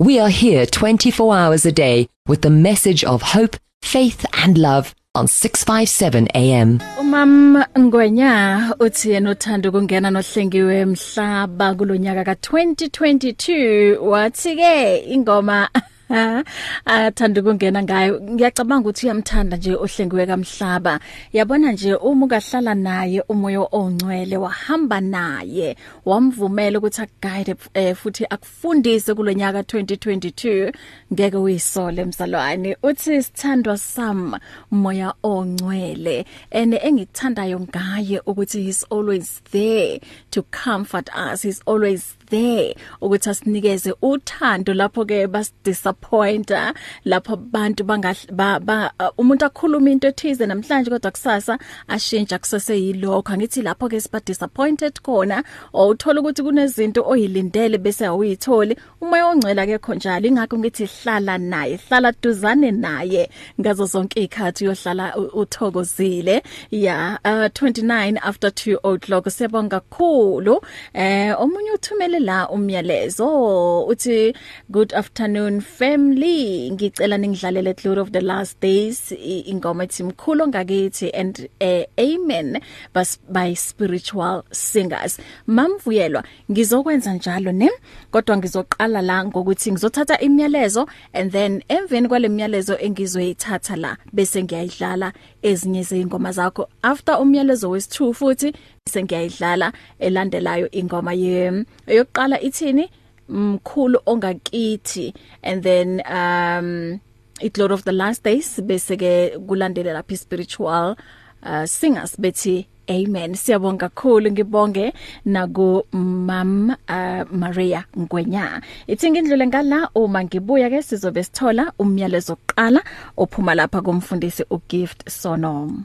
We are here 24 hours a day with the message of hope, faith and love on 657 AM. Umam Ngwenya uthi yena uthanda ukungena nohlengiwe emhlaba kulonyaka ka2022 wathi ke ingoma athanda ukungena ngayo. Ngiyacabanga ukuthi uyamthanda nje ohlengiwe kamhlaba. Yabona nje uma ukahlala naye umoya ongcwele wahamba naye wamvumela ukuthi akuguide eh, futhi akufundise kulonyaka 2022 ngeke uyisole mzalwane. Uthi sithandwa sam umoya ongcwele. Ene engikuthandayo ngaye ukuthi he's always there to comfort us. He's always there ukuthi asinikeze uthando lapho ke bas disappointer lapho abantu banga ba, ba uh, umuntu akhuluma into ethize namhlanje kodwa kusasa ashintsha kusase yilokho. Ngithi lapho ke siba disappointed khona awuthola ukuthi kunezinto oyilindele bese awuyitholi umoya ongcwela ke khonjalo. Ingakho ngithi hlala naye hlala duzane naye ngazo zonke ikhathi uyohlala uthokozile. Ya uh, 29 after 2 o'clock. Siyabonga kakhulu. Eh omunye uthumele la umyalezo uthi good afternoon family. Ngicela ningidlalele Cloud of the last days ingoma ethi mkhulu ngakithi and uh, amen bas by spiritual singers. Mamvuyelwa ngizokwenza njalo ne? Kodwa ngizoqala la ngokuthi ngizothatha imiyalezo and then emveni kwale myalezo engizoyithatha la bese ngiyayidlala ezinye zeingoma zakho. After umyalezo wesi2 futhi sengiyayidlala elandelayo ingoma ye yokuqala ithini mkhulu ongakithi and then um it lord of the last days bese ke kulandela lapha spiritual uh, singers bethi Amen. Siyabonga kakhulu ngibonge naku Mam uh, Maria Ngwenya. Ithi ngindlule ngala uma ngibuya ke sizobe sithola umyalezo oqala ophuma lapha kumfundisi uGift Sonom.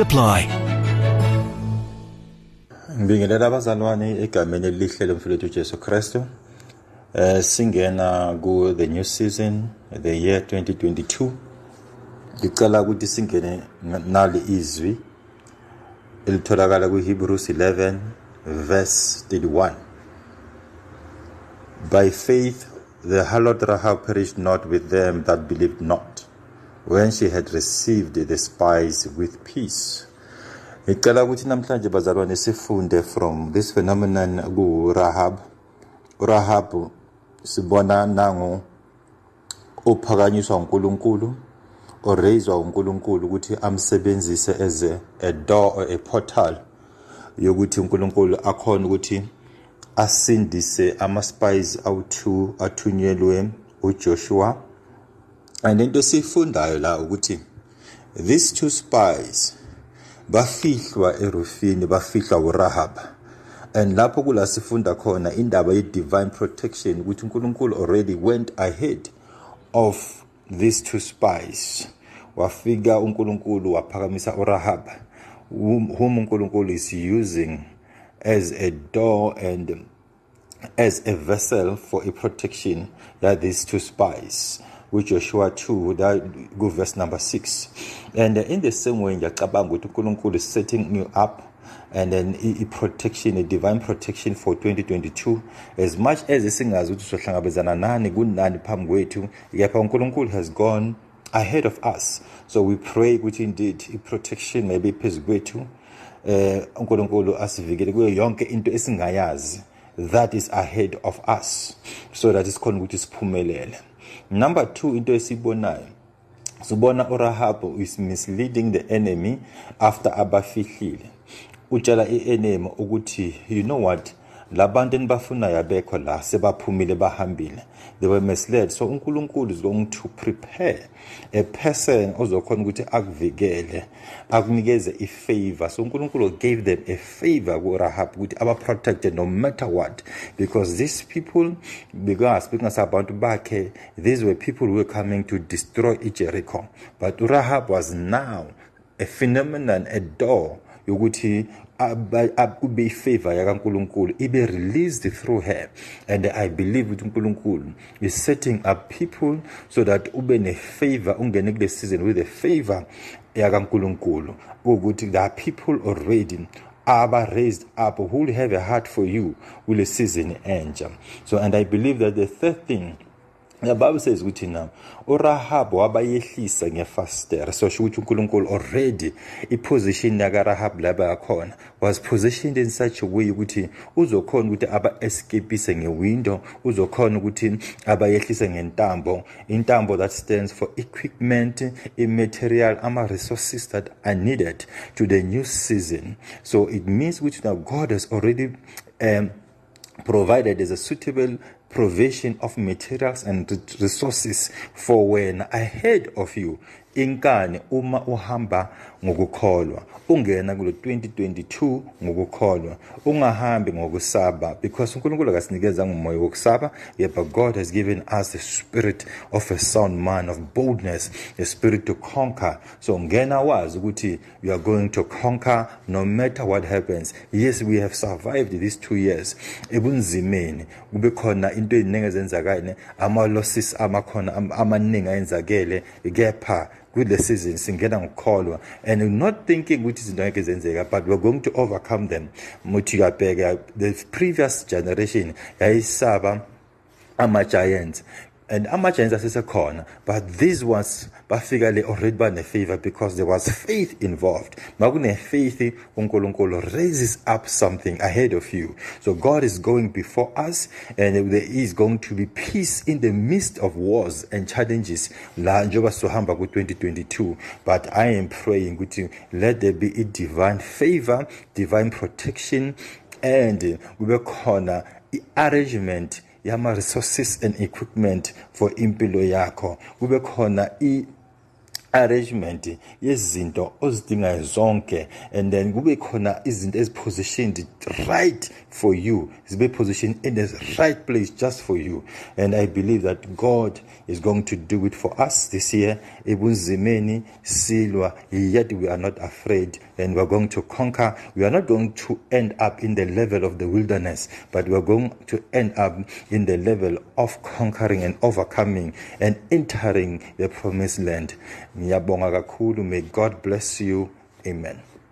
apply. Ngibingelela abazalwane egameni elihle lomfowethu Jesu Kristu. Eh singena ku the new season the year 2022. Ngicela ukuthi singene nali izwi elitholakala ku Hebrews 11 verse 31. By faith the harlot Rahab perished not with them that believed not when she had received the spies with peace. Ngicela ukuthi namhlanje bazalwane sifunde from this phenomenon ku Rahab. Rahab sibona nango uphakanyiswa uNkulunkulu orayizwa uNkulunkulu ukuthi amsebenzise as a, door or a portal yokuthi uNkulunkulu akhona ukuthi asindise ama spies awu2 athunyelwe uJoshua and into sifundayo la ukuthi these two spies bafihlwa erufini bafihlwa uRahab. And lapho kula sifunda khona indaba ye divine protection ukuthi uNkulunkulu already went ahead of these two spies. Wafika uNkulunkulu waphakamisa uRahab whom uNkulunkulu is using as a door and as a vessel for a protection that these two spies. With Joshua 2 that go verse number 6 and in the same way ngiyacabanga ukuthi uNkulunkulu is setting you up and then i protection a divine protection for 2022 as much as singazi ukuthi sohlangabezana nani kunani phambi kwethu kepha uNkulunkulu has gone ahead of us. So we pray ukuthi indeed i protection maybe phezu kwethu. Eh uNkulunkulu asivikele kuyo yonke into esingayazi that is ahead of us so that isikhona ukuthi siphumelele. Number 2 into esibonayo sibona uRahab is misleading the enemy after abafihlile. Utshela ienemy ukuthi you know what? Labantu enibafunayo abekho la sebaphumile bahambile. They were misled. So uNkulunkulu is going to prepare a person ozokhona ukuthi akuvikele akunikeze ifavor so uNkulunkulu gave them a favor kuRahab ukuthi aba protected no matter what. Because these people because speaking abantu bakhe these were people who were coming to destroy Jericho. But Rahab was now a phenomenon a door yokuthi kube ifavor yakaNkuluNkulu ibe released through her. And i believe ukuthi uNkulunkulu is setting up people so that ube ne favor ungene kule season with a favor yakaNkuluNkulu. Ukuthi there are people already aba raised up who will have a heart for you kule season entsha so and i believe that the third thing the bible says ukuthi na urahab wabayehlisa ngefastera so sho ukuthi uNkulunkulu already iposition yakarahab laba yakhona was positioned in such a way ukuthi uzokhona ukuthi aba escapise ngewindow uzokhona ukuthi abayehlise ngentambo. Intambo that stands for equipment immaterial ama resources that are needed to the new season. So it means which now God has already um, provided as a suitable provision of materials and resources for when ahead of you. Inkani uma uhamba ngokukholwa ungena kulo 2022 ngokukholwa ungahambi ngokusaba because uNkulunkulu akasinikeza ngomoya wokusaba yet but God has given us the spirit of a sound man of boldness a spirit to conquer. So ngena wazi ukuthi you are going to conquer no matter what happens. Yes we have survived these 2 years. Ebunzimeni kube khona into eziningi ezenzakala ama losses amakhona amaningi ayenzakele kepha kule season singena ngokukholwa and not thinking ukuthi izinto ngeke zenzeka but we're going to overcome them. Muthi uyabheka the previous generation yayisaba ama giants and ama-giants asesekhona but these ones bafika le already bane-favor because there was faith involved. Makune-faith unkulunkulu raises up something ahead of you. So god is going before us and there is going to be peace in the midst of wars and challenges. La njengoba sizohamba ku-2022 but i am praying ukuthi let there be a divine favor divine protection and kube khona i-arrangement yama resources and equipment for impilo yakho. Kube khona i arrangement yezinto ozidingayo zonke and then kube khona izinto ezipositioned right for you zibe positioned in the right place just for you. And i believe that god is going to do it for us this year. Ebunzimeni silwa yet we are not afraid and we are going to conquer. We are not going to end up in the level of the wilderness but we are going to end up in the level of conquering and overcoming and entering the promised land. Ngiyabonga kakhulu. May god bless you. Amen.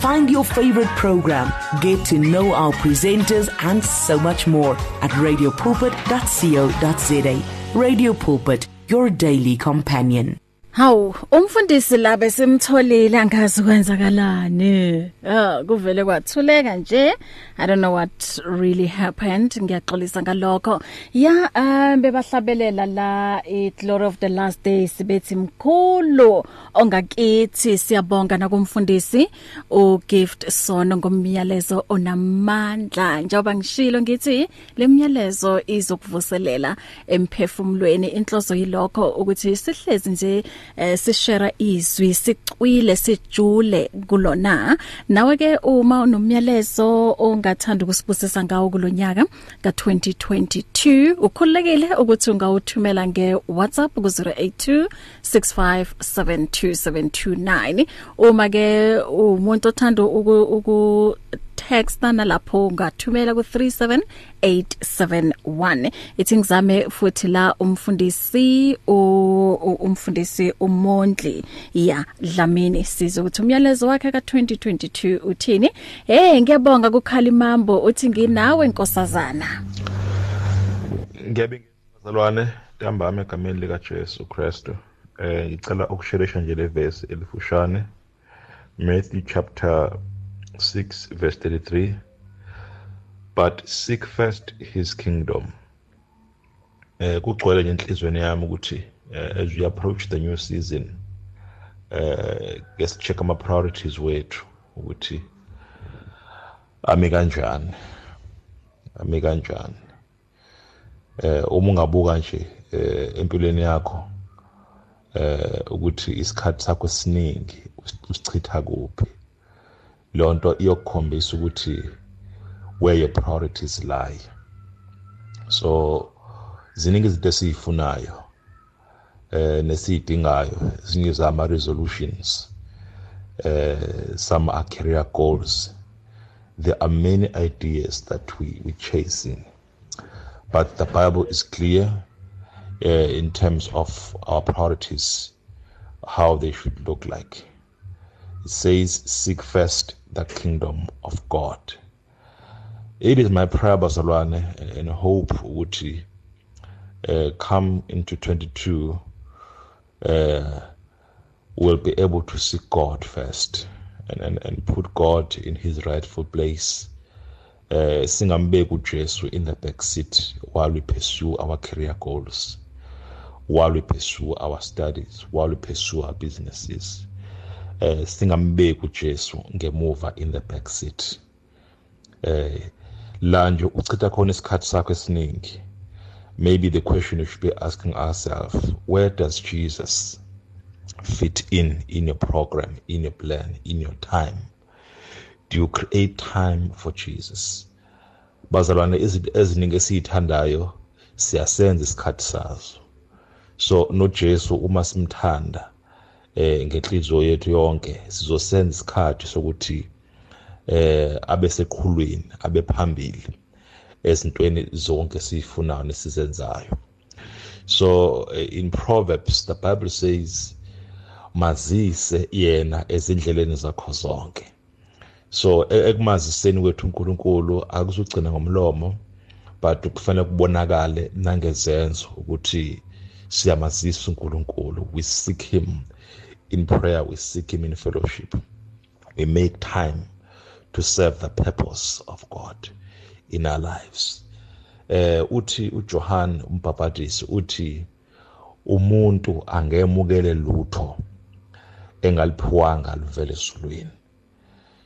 Find your favorite program, get to know our presenters, and so much more at radiopulpit.co.za. Radio Pulpit, your daily companion. Hawu, umfundisi la besimtholile angazi kwenzakalani. Ah, kuvele kwathuleka nje. I don't know what really happened. Ngiyaxolisa ngalokho. Ya, um bebahlabelela la i Glory of the Last Days bethi mkhulu ongakithi siyabonga nakumfundisi u Gift Sono ngomyalezo onamandla. Njengoba ngishilo ngithi lemyalezo izokuvuselela emphefumulweni. Inhloso yilokho ukuthi sihlezi nje eh sishare izwi sicwile sijule kulona. Nawe ke uma unomyalezo ongathanda ukusibusisa ngawo kulonyaka ka2022 ukhulekile ukuthi ungawuthumela nge WhatsApp ku 082 6572729 uma ke umuntu othanda uku texta nalapho ungathumela ku 37871 ithi ngizame futhi la umfundisi umfundisi uMondli. Ya Dlamini sizo ukuthi umyalezo wakhe ka2022 uthini? Hey ngiyabonga kukhala imambo uthi nginawe nkosazana. Ngiyabingelela bazalwane ntambama egameni likajesu kristu. Eh ngicela ukusherisha nje le verse elifushane Matthew chapter 6 verse 33 but seek first his kingdom. Eh kugcwele nje enhlizweni yami ukuthi eh, as we approach the new season eh ke check ama priorities wethu ukuthi ami kanjani? Ami kanjani? Eh uma ungabuka nje eh empilweni yakho eh ukuthi isikhathi sakho esiningi usichitha kuphi? Lonto iyokukhombisa ukuthi where your priorities lie so ziningi izinto esizifunayo eh nesiyidingayo ezinye zama resolutions eh some are career goals there are many ideas that we we chasing but the Bible is clear uh, in terms of our priorities, how they should look like. It says, Seek first the kingdom of God. It is my prayer, Bazalwane, and hope would uh, come into 22, uh, will be able to seek God first and, and, and put God in his rightful place eh singambeki uJesu in the back seat while we pursue our career goals while we pursue our studies while we pursue our businesses eh singambeki uJesu ngemuva in the back seat. Eh la nje uchitha khona isikhathi sakho esiningi. Maybe the question you should be asking ourselves where does Jesus fit in in your program in your plan in your time? Do you create time for Jesus? Bazalwane izinto eziningi esiyithandayo siyasenza isikhathi sazo. So noJesu uma simthanda eh ngenhliziyo yethu yonke sizosenza isikhathi sokuthi eh abe seqhulwini abe phambili ezintweni zonke sizifunayo nesizenzayo. So eh, in proverbs the bible says mazise yena ezindleleni zakho zonke. So e-, ekumaziseni kwethu uNkulunkulu akuzugcina ngomlomo but kufanele kubonakale nangezenzo ukuthi siyamazisa uNkulunkulu. We seek him in prayer we seek him in fellowship. We make time to serve the purpose of God in our lives. Eh uthi uJohn umbhapatisi uthi umuntu angemukele lutho engaliphiwanga livele esulwini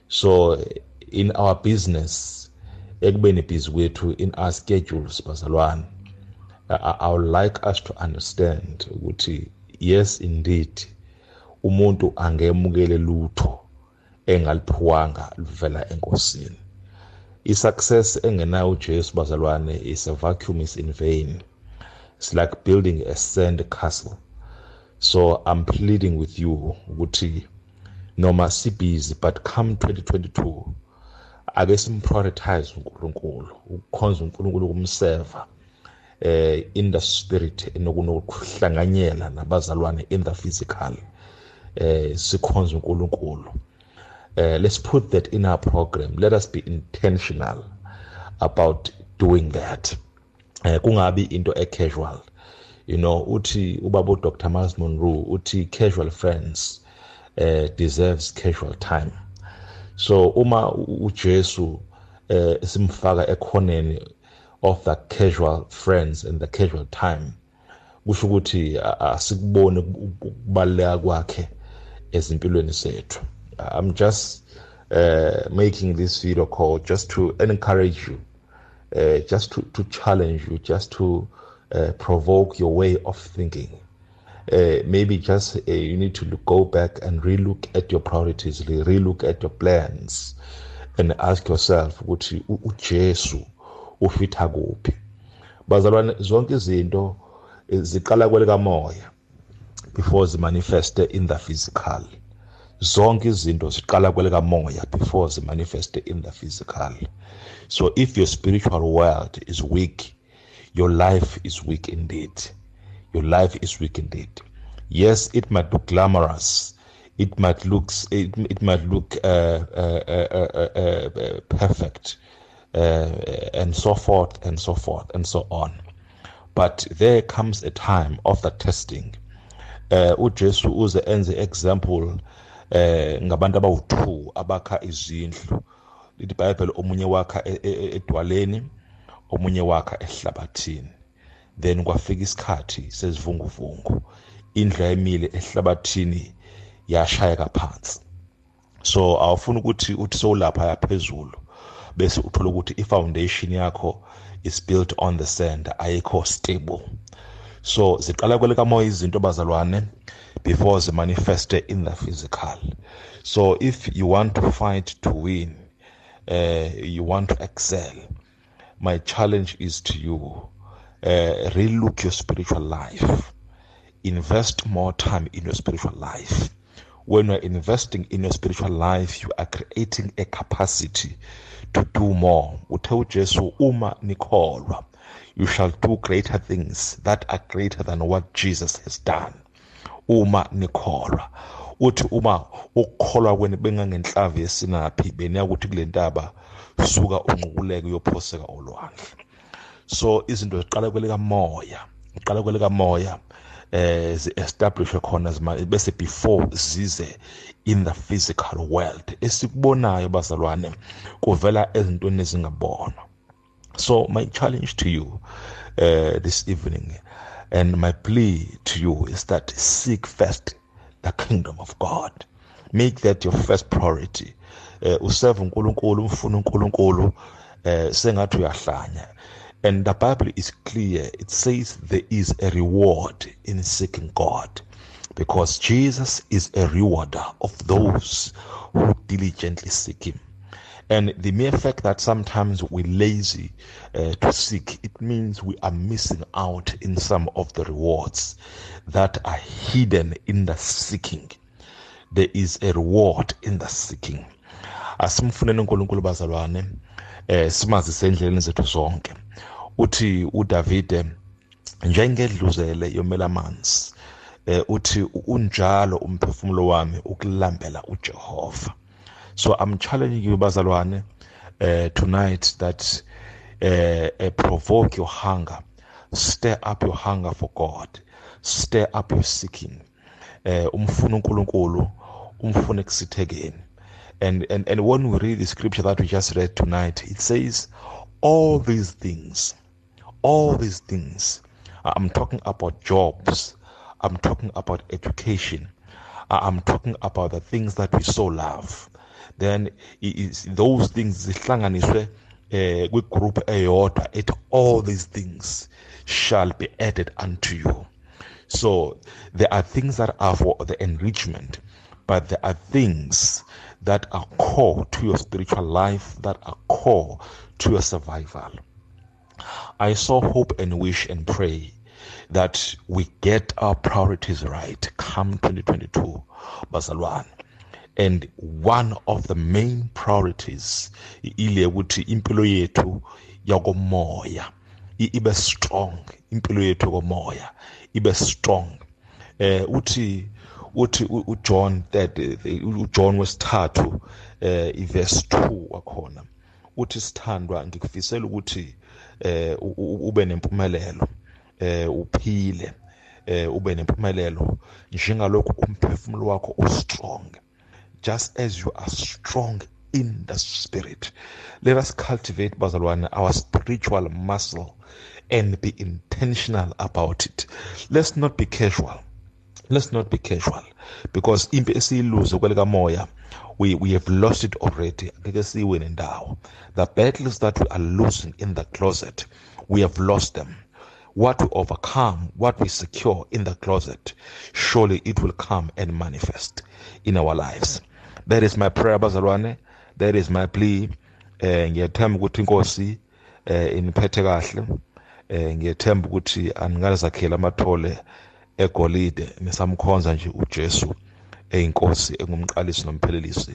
so in our business ekubeni busy kwethu in our schedules bazalwane I, I would like us to understand ukuthi yes indeed umuntu angemukele lutho engaliphiwanga livela enkosini. I-success engenayo ujesu bazalwane is a vacuum is in vain. It's like building a sand castle. So i'm pleading with you ukuthi noma sibhizi but come 2022 ake simprioritize uNkulunkulu ukukhonza uNkulunkulu kumseva eh in the spirit enokuhlanganyela nabazalwane in the physical. Eh sikhonza uNkulunkulu. Eh let's put that in our program. Let us be intentional about doing that. Eh kungabi into e casual you know uthi ubaba uDr. Miles Monroe uthi casual friends uh, deserves casual time. So uma uJesu eh simfaka ekhoneni of the casual friends and the casual time kusho ukuthi asikubone ukubaleka kwakhe. Ezimpilweni zethu. I'm just uh, making this video call just to encourage you uh, just to, to challenge you just to uh, provoke your way of thinking. Uh, maybe just uh, you need to look, go back and relook at your priorities, relook at your plans, and ask yourself ukuthi uJesu ufitha kuphi. Bazalwane zonke izinto eh, ziqala kwelika moya before zimanifeste in the physical. Zonke izinto ziqala kwelika moya before zimanifeste in the physical. So if your spiritual world is weak, your life is weak indeed. your life is weak indeed. Yes, it might look glamorous. It might look it, it might look uh, uh, uh, perfect, and so forth and so forth and so on. but there comes a time of the testing eh uJesu uze enze example eh ngabantu abawu2 abakha izindlu. Lithi bible omunye wakha e, e, e, edwaleni omunye wakha ehlabathini. Then kwafika isikhathi sezivunguvungu. Indlu yayimile ehlabathini yashayeka phansi so awufuna ukuthi uthi sowulapha yaphezulu bese uthola ukuthi i-foundation yakho is built on the sand ayikho stable. So ziqala kwelekamoya izinto bazalwane before zimanifeste in the physical. So if you want to fight to win uh, you want to excel my challenge is to you uh, relook your spiritual life. Invest more time in your spiritual life. When you're investing in your spiritual life you are creating a capacity to do more. Uthe ujesu uma nikholwa. You shall do greater things that are greater than what jesus has done. Uma nikholwa. Uthi uma ukukholwa kwenu bengangenhlavu yesinaphi beniya ukuthi kule ntaba suka unqukuleke uyophoseka olwandle. So izinto ziqala kweleka moya iqala kweleka moya eh zi-establishwe khona bese before zize in the physical world. Esikubonayo bazalwane kuvela ezintweni ezingabonwa. So my challenge to you uh, this evening and my plea to you is that seek first the kingdom of god. Make that your first priority. Uh, userve uNkulunkulu umfuna uNkulunkulu uh, sengathi uyahlanya. And the bible is clear. It says there is a reward in seeking god because jesus is a rewarder of those who diligently seek him. And the mere fact that sometimes we're lazy uh, to seek, it means we are missing out in some of the rewards that are hidden in the seeking. There is a reward in the seeking. asimfuneni uNkulunkulu bazalwane eh simazise endleleni zethu zonke uthi uDavide njengedluzele yomela amanzi eh uthi unjalo umphefumulo wami ukulambela uJehova so i'm challenging you bazalwane uh, tonight that uh, uh, provoke your hunger. Stir up your hunger for god. Stir up your seeking. Uh, umfuna uNkulunkulu umfune kusithekeni and, and and when we read the scripture that we just read tonight it says all these things all these things i'm talking about jobs. I'm talking about education. I'm talking about the things that we so love. Then those things zihlanganiswe eh kwigroup eyodwa. Ethi all these things shall be added unto you. So there are things that are for the enrichment but there are things that are core to your spiritual life that are core to your survival. I saw hope and wish and pray that we get our priorities right come 2022 bazalwane. And one of the main priorities ile ukuthi impilo yethu yakomoya ibe strong impilo yethu yakomoya ibe strong. Eh uthi uthi uJohn that uJohn wesithathu eh iverse 2 wakhona uthi sithandwa ngikufisela ukuthi eh ube nempumelelo eh uphile eh ube nempumelelo njengalokhu umphefumulo wakho ustrong. Just as you are strong in the spirit. Let us cultivate, Bazalwane, our spiritual muscle and be intentional about it. Let's not be casual. Let's not be casual because impi esiyiluze kwelika moya we we have lost it already ngeke siyiwine ndawo the battles that we are losing in the closet we have lost them what we overcome what we secure in the closet surely it will come and manifest in our lives that is my prayer bazalwane. That is my plea. Eh ngiyathemba ukuthi inkosi eh iniphethe kahle. Eh ngiyathemba ukuthi aningalizakhela amathole egolide. Nisamkhonza nje uJesu eyinkosi engumqalisi nomphelelisi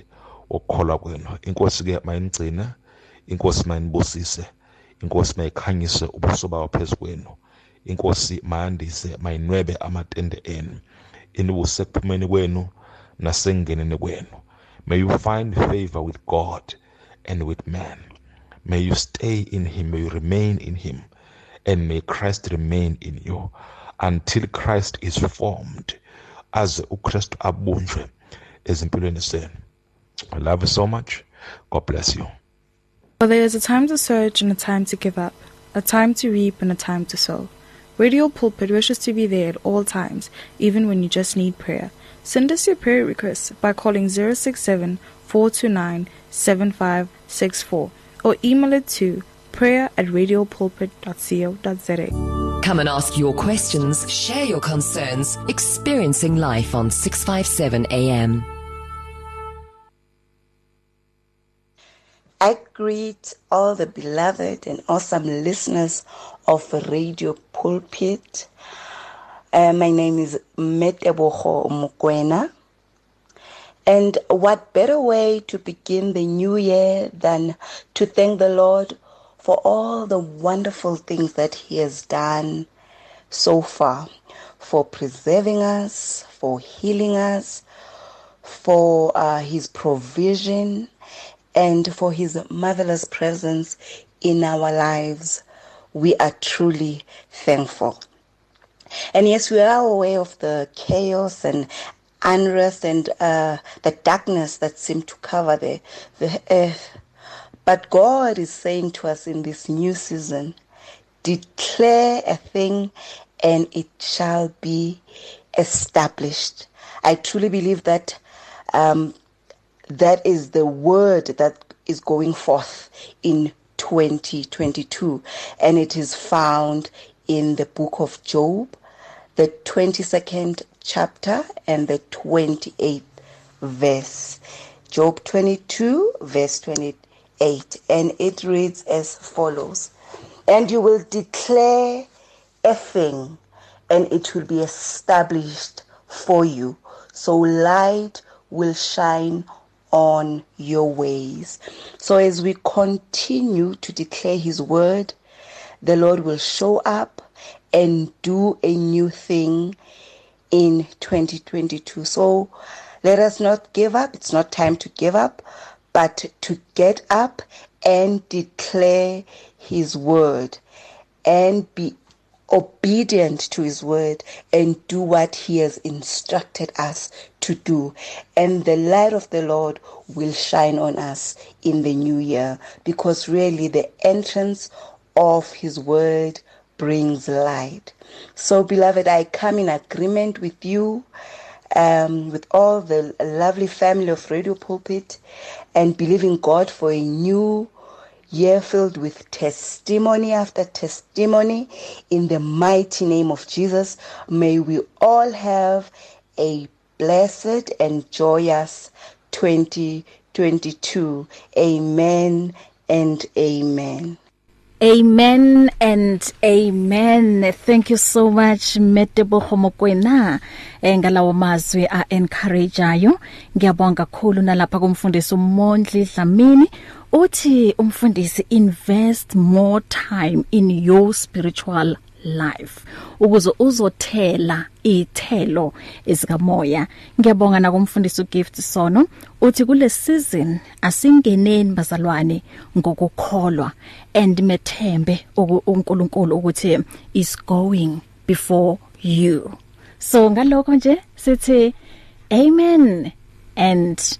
wokukholwa kwenu. Inkosi ke mayinigcine inkosi mayinibusise inkosi mayikhanyise ubuso bayo phezu kwenu. Inkosi mayandise mayinwebe amatende enu. Inibuse kuphumeni kwenu nasengeneni kwenu. May you find favor with God and with man. May you stay in Him. May you remain in Him. and may Christ remain in you until Christ is formed as uKristu abunjwe ezimpilweni zenu. I love you so much. God bless you. For there is a time to search and a time to give up, a time to reap and a time to sow. Radio Pulpit wishes to be there at all times, even when you just need prayer. Send us your prayer requests by calling 067 429 7564 or email it to prayer at radiopulpit.co.za. Come and ask your questions, share your concerns, experiencing life on 657 AM. I greet all the beloved and awesome listeners of Radio Pulpit. Uh, my name is Meteboho Mukwena. And what better way to begin the new year than to thank the Lord for all the wonderful things that He has done so far, for preserving us, for healing us, for uh, His provision, and for His marvelous presence in our lives. We are truly thankful. And yes, we are aware of the chaos and unrest and uh, the darkness that seem to cover the, the earth. But God is saying to us in this new season, declare a thing and it shall be established. I truly believe that um, that is the word that is going forth in 2022, and it is found in the book of Job, the 22nd chapter and the 28th verse. Job 22, verse 28, and it reads as follows And you will declare a thing, and it will be established for you. So light will shine on your ways. So as we continue to declare His word, the Lord will show up and do a new thing in 2022. So let us not give up. It's not time to give up, but to get up and declare His word and be obedient to his word and do what he has instructed us to do. And the light of the lord will shine on us in the new year because really the entrance of his word brings light. So beloved i come in agreement with you um, with all the lovely family of radio pulpit and believing god for a new year filled with testimony after testimony in the mighty name of Jesus. May we all have a blessed and joyous 2022. Amen and amen. Amen and amen. Thank you so much Metebo Homokwena engalawo mazwi a encourageayo. Ngiyabonga kakhulu nalapha kumfundisi uMondli Dlamini uthi umfundisi invest more time in your spiritual life. Ukuze uzothela ithelo ezikamoya ngiyabonga na kumfundisi ugift sono uthi kule season asingeneni bazalwane ngokukholwa and methembe uNkulunkulu ukuthi is going before you. So ngalokho nje sithi amen and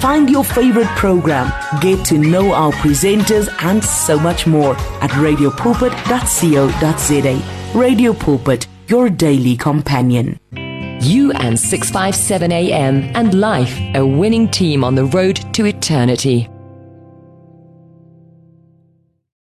Find your favorite program, get to know our presenters, and so much more at radiopulpit.co.za. Radio Pulpit, your daily companion. You and 657 AM and life, a winning team on the road to eternity.